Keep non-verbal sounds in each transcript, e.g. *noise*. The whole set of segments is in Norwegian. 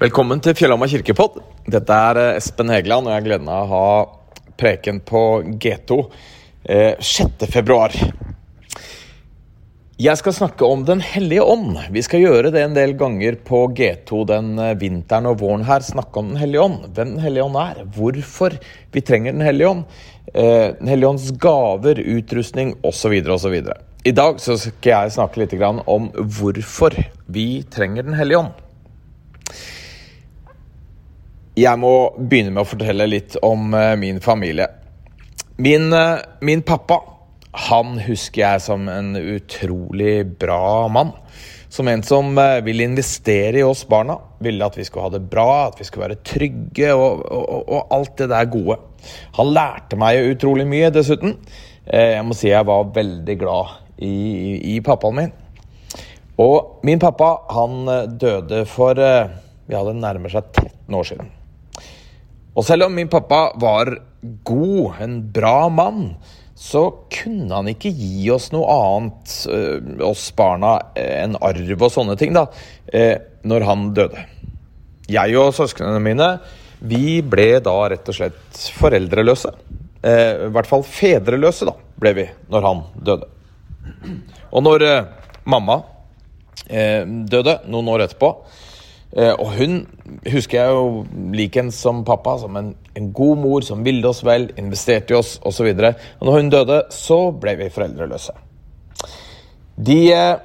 Velkommen til Fjellhamar kirkepodd. Dette er eh, Espen Hegeland, og jeg har gleden av å ha preken på G2 eh, 6. februar. Jeg skal snakke om Den hellige ånd. Vi skal gjøre det en del ganger på G2 den eh, vinteren og våren her. Snakke om Den hellige ånd. Hvem Den hellige ånd er. Hvorfor vi trenger Den hellige ånd. Eh, den hellige ånds gaver, utrustning osv. osv. I dag skal jeg snakke litt om hvorfor vi trenger Den hellige ånd. Jeg må begynne med å fortelle litt om uh, min familie. Min, uh, min, pappa han husker jeg som en utrolig bra mann. Som en som uh, ville investere i oss barna. Ville at vi skulle ha det bra, at vi skulle være trygge og, og, og alt det der gode. Han lærte meg utrolig mye, dessuten. jeg må si jeg var veldig glad i, i, i pappaen min. Og min pappa han døde for ja, det nærmer seg 13 år siden. Og selv om min pappa var god, en bra mann, så kunne han ikke gi oss noe annet, uh, oss barna, enn arv og sånne ting, da, uh, når han døde. Jeg og søsknene mine vi ble da rett og slett foreldreløse. I hvert fall fedreløse, da, ble vi når han døde. Og når mamma døde noen år etterpå, Eh, og hun husker jeg jo likens som pappa, som en, en, god mor som ville oss vel, investerte i oss osv. Og, så og når hun døde, så ble vi foreldreløse. De, eh,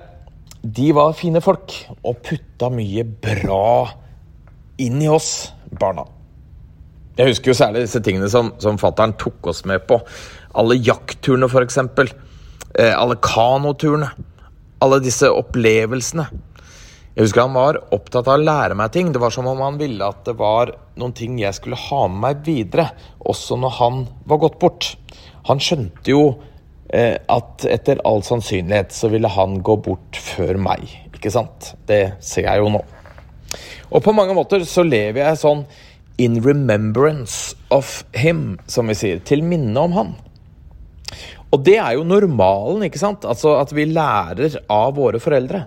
de var fine folk og putta mye bra inn i oss, barna. Jeg husker jo særlig disse tingene som, som fattern tok oss med på. Alle jaktturene, f.eks. Eh, alle kanoturene. Alle disse opplevelsene. Jeg husker han var opptatt av å lære meg ting. Det var som om han ville at det var noen ting jeg skulle ha med meg videre, også når han var gått bort. Han skjønte jo eh, at etter all sannsynlighet så ville han gå bort før meg, ikke sant? Det ser jeg jo nå. Og på mange måter så lever jeg sånn in remembrance of him, som vi sier. Til minne om han. Og det er jo normalen, ikke sant? Altså at vi lærer av våre foreldre.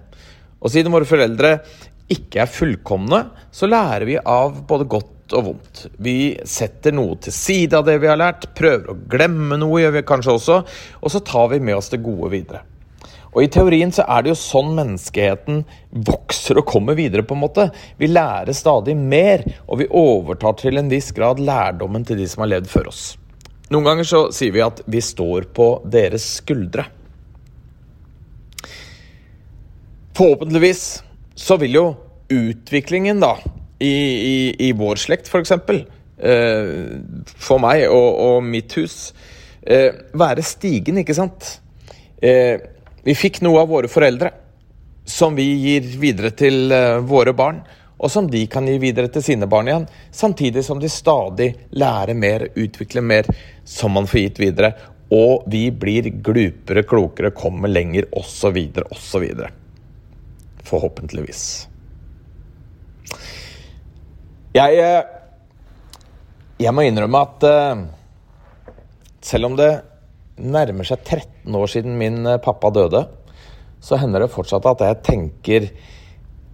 Og siden våre foreldre ikke er fullkomne, så lærer vi av både godt og vondt. Vi setter noe til side av det vi har lært, prøver å glemme noe, gjør vi kanskje også, og så tar vi med oss det gode videre. Og I teorien så er det jo sånn menneskeheten vokser og kommer videre. på en måte. Vi lærer stadig mer, og vi overtar til en viss grad lærdommen til de som har levd før oss. Noen ganger så sier vi at vi står på deres skuldre. Forhåpentligvis så vil jo utviklingen da i, i, i vår slekt, f.eks., eh, for meg og, og mitt hus, eh, være stigende, ikke sant? Eh, vi fikk noe av våre foreldre som vi gir videre til eh, våre barn, og som de kan gi videre til sine barn igjen, samtidig som de stadig lærer mer, utvikler mer, som man får gitt videre. Og vi blir glupere, klokere, kommer lenger, osv., osv. Forhåpentligvis. Jeg, eh, jeg må innrømme at eh, selv om det nærmer seg 13 år siden min eh, pappa døde, så hender det fortsatt at jeg tenker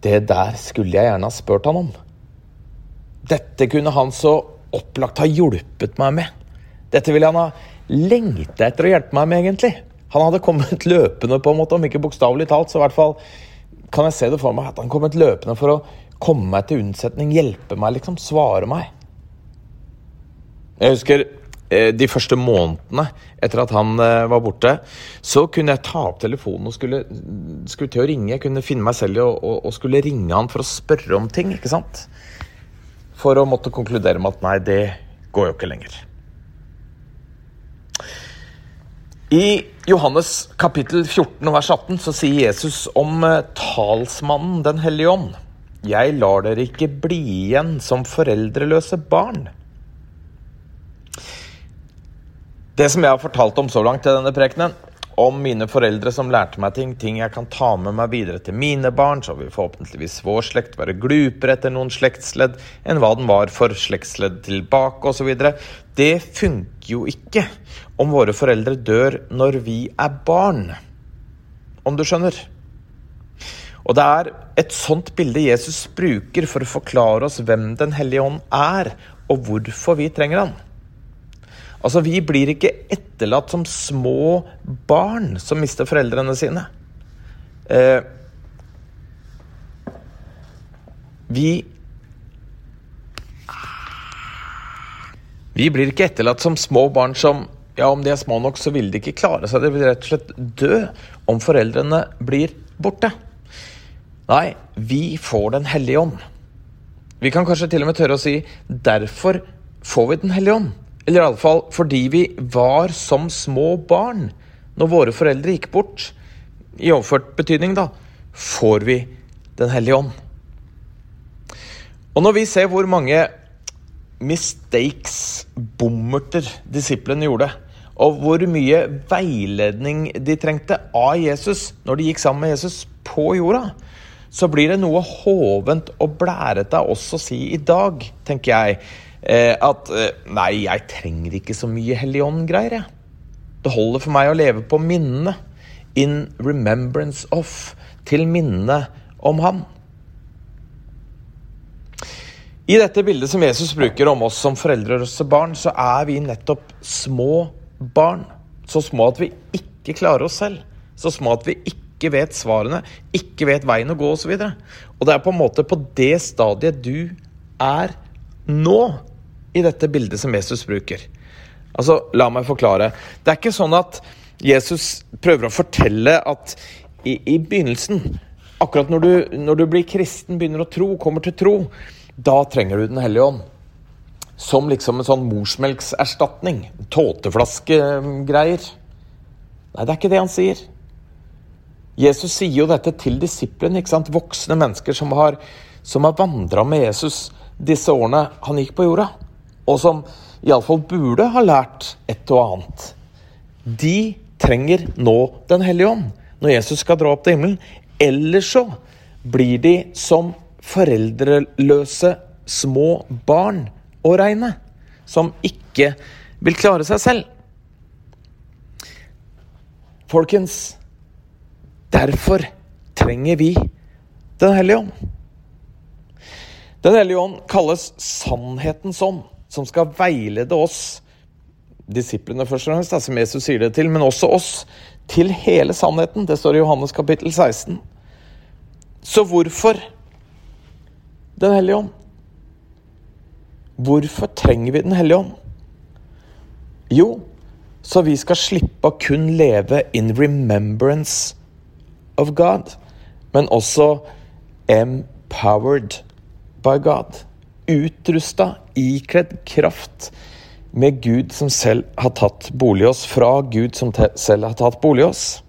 det der skulle jeg gjerne ha spurt han om. Dette kunne han så opplagt ha hjulpet meg med. Dette ville han ha lengta etter å hjelpe meg med, egentlig. Han hadde kommet *laughs* løpende, på en måte, om ikke bokstavelig talt, så i hvert fall kan jeg se det for meg at han kommet løpende for å komme meg til unnsetning, hjelpe meg, liksom. Svare meg. Jeg husker eh, de første månedene etter at han eh, var borte, så kunne jeg ta opp telefonen og skulle, skulle til å ringe. Jeg kunne finne meg selv i og skulle ringe han for å spørre om ting, ikke sant? For å måtte konkludere med at nei, det går jo ikke lenger. I Johannes kapittel 14 vers 18 så sier Jesus om eh, talsmannen Den hellige ånd. Jeg lar dere ikke bli igjen som foreldreløse barn. Det som jeg har fortalt om så langt i denne prekenen, om mine foreldre som lærte meg ting, ting jeg kan ta med meg videre til mine barn, så vil forhåpentligvis vår slekt være glupere etter noen slektsledd enn hva den var for slektsledd tilbake osv. Det funker jo ikke om våre foreldre dør når vi er barn, om du skjønner. Og det er et sånt bilde Jesus bruker for å forklare oss hvem Den hellige ånd er, og hvorfor vi trenger han. Altså, Vi blir ikke etterlatt som små barn som mister foreldrene sine. Eh, vi Vi blir ikke etterlatt som små barn som ja, om de er små nok, så vil de ikke klare seg. De vil rett og slett dø om foreldrene blir borte. Nei, vi får Den hellige ånd. Vi kan kanskje til og med tørre å si derfor får vi Den hellige ånd. Eller iallfall fordi vi var som små barn når våre foreldre gikk bort. I overført betydning, da, får vi Den hellige ånd. Og når vi ser hvor mange mistakes, bommerter, disiplene gjorde, og hvor mye veiledning de trengte av Jesus når de gikk sammen med Jesus på jorda, så blir det noe hovent og blærete av oss å si i dag, tenker jeg. Eh, at eh, nei, jeg trenger ikke så mye Hellig Ånd-greier, jeg. Det holder for meg å leve på minnene. In remembrance of. Til minne om Han. I dette bildet som Jesus bruker om oss som foreldreløse barn, så er vi nettopp små barn. Så små at vi ikke klarer oss selv. Så små at vi ikke vet svarene, ikke vet veien å gå osv. Og, så og det er på en måte på det stadiet du er nå, i dette bildet som Jesus bruker. Altså, La meg forklare. Det er ikke sånn at Jesus prøver å fortelle at i, i begynnelsen, akkurat når du, når du blir kristen, begynner å tro, kommer til tro, da trenger du Den hellige ånd som liksom en sånn morsmelkserstatning. Tåteflaskegreier. Nei, det er ikke det han sier. Jesus sier jo dette til disiplene, ikke sant? voksne mennesker som har, som har vandra med Jesus disse årene han gikk på jorda, og som iallfall burde ha lært et og annet. De trenger nå Den hellige ånd når Jesus skal dra opp til himmelen. Ellers så blir de som foreldreløse små barn å regne, som ikke vil klare seg selv. Folkens, Derfor trenger vi Den hellige ånd. Den hellige ånd kalles sannhetens ånd, som skal veilede oss, disiplene først og fremst, som Jesus sier det til, men også oss, til hele sannheten. Det står i Johannes kapittel 16. Så hvorfor Den hellige ånd? Hvorfor trenger vi Den hellige ånd? Jo, så vi skal slippe å kun leve in remembrance of God, men også empowered by God. Utrusta, ikledd kraft med Gud som selv har tatt bolig i oss, fra Gud som selv har tatt bolig i oss.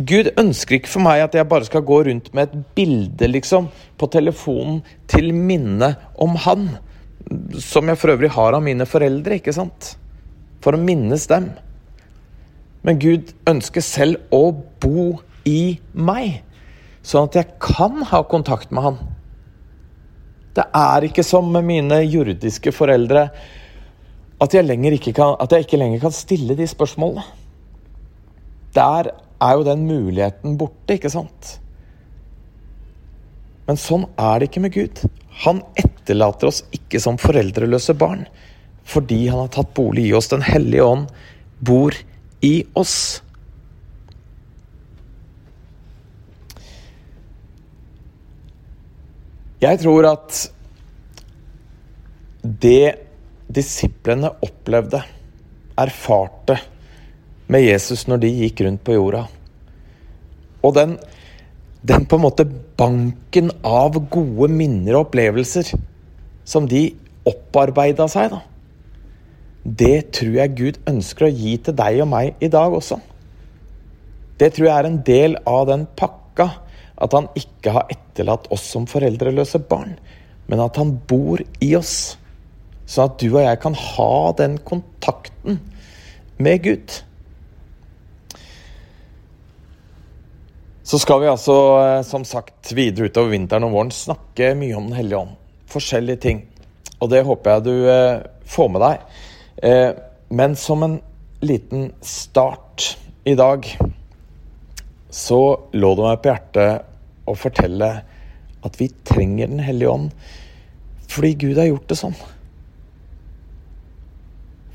Gud ønsker ikke for meg at jeg bare skal gå rundt med et bilde liksom, på telefonen til minne om Han. Som jeg for øvrig har av mine foreldre, ikke sant? For å minnes dem. Men Gud ønsker selv å bo i meg, sånn at jeg kan ha kontakt med Han. Det er ikke som med mine jordiske foreldre at jeg, kan, at jeg ikke lenger kan stille de spørsmålene. Der er jo den muligheten borte, ikke sant? Men sånn er det ikke med Gud. Han etterlater oss ikke som foreldreløse barn fordi han har tatt bolig i oss. Den hellige ånd bor i oss. Jeg tror at det disiplene opplevde, erfarte med Jesus når de gikk rundt på jorda, og den, den på en måte banken av gode minner og opplevelser som de opparbeida seg, da det tror jeg Gud ønsker å gi til deg og meg i dag også. Det tror jeg er en del av den pakka. At han ikke har etterlatt oss som foreldreløse barn, men at han bor i oss. Sånn at du og jeg kan ha den kontakten med Gud. Så skal vi altså, eh, som sagt, videre utover vinteren og våren snakke mye om Den hellige ånd. Forskjellige ting. Og det håper jeg du eh, får med deg. Eh, men som en liten start i dag, så lå det meg på hjertet å fortelle at vi trenger Den hellige ånd fordi Gud har gjort det sånn.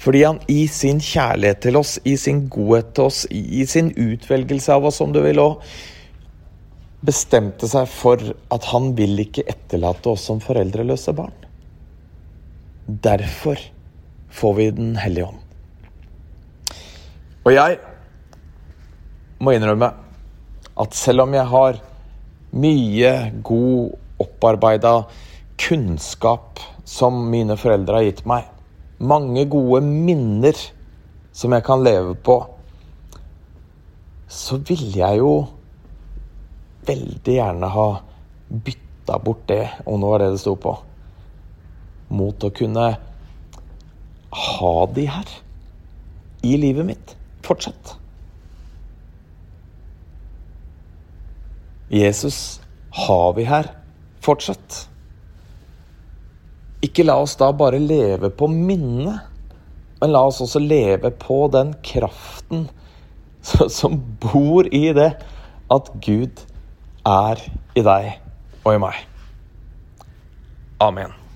Fordi han i sin kjærlighet til oss, i sin godhet til oss, i sin utvelgelse av oss, om du vil òg, bestemte seg for at han vil ikke etterlate oss som foreldreløse barn. Derfor får vi Den hellige ånd. Og jeg må innrømme at selv om jeg har mye god, opparbeida kunnskap som mine foreldre har gitt meg, mange gode minner som jeg kan leve på, så ville jeg jo veldig gjerne ha bytta bort det, om det var det det sto på, mot å kunne ha de her i livet mitt fortsatt. Jesus har vi her fortsatt. Ikke la oss da bare leve på minnet, men la oss også leve på den kraften *laughs* som bor i det at Gud er i deg og i meg. Amen.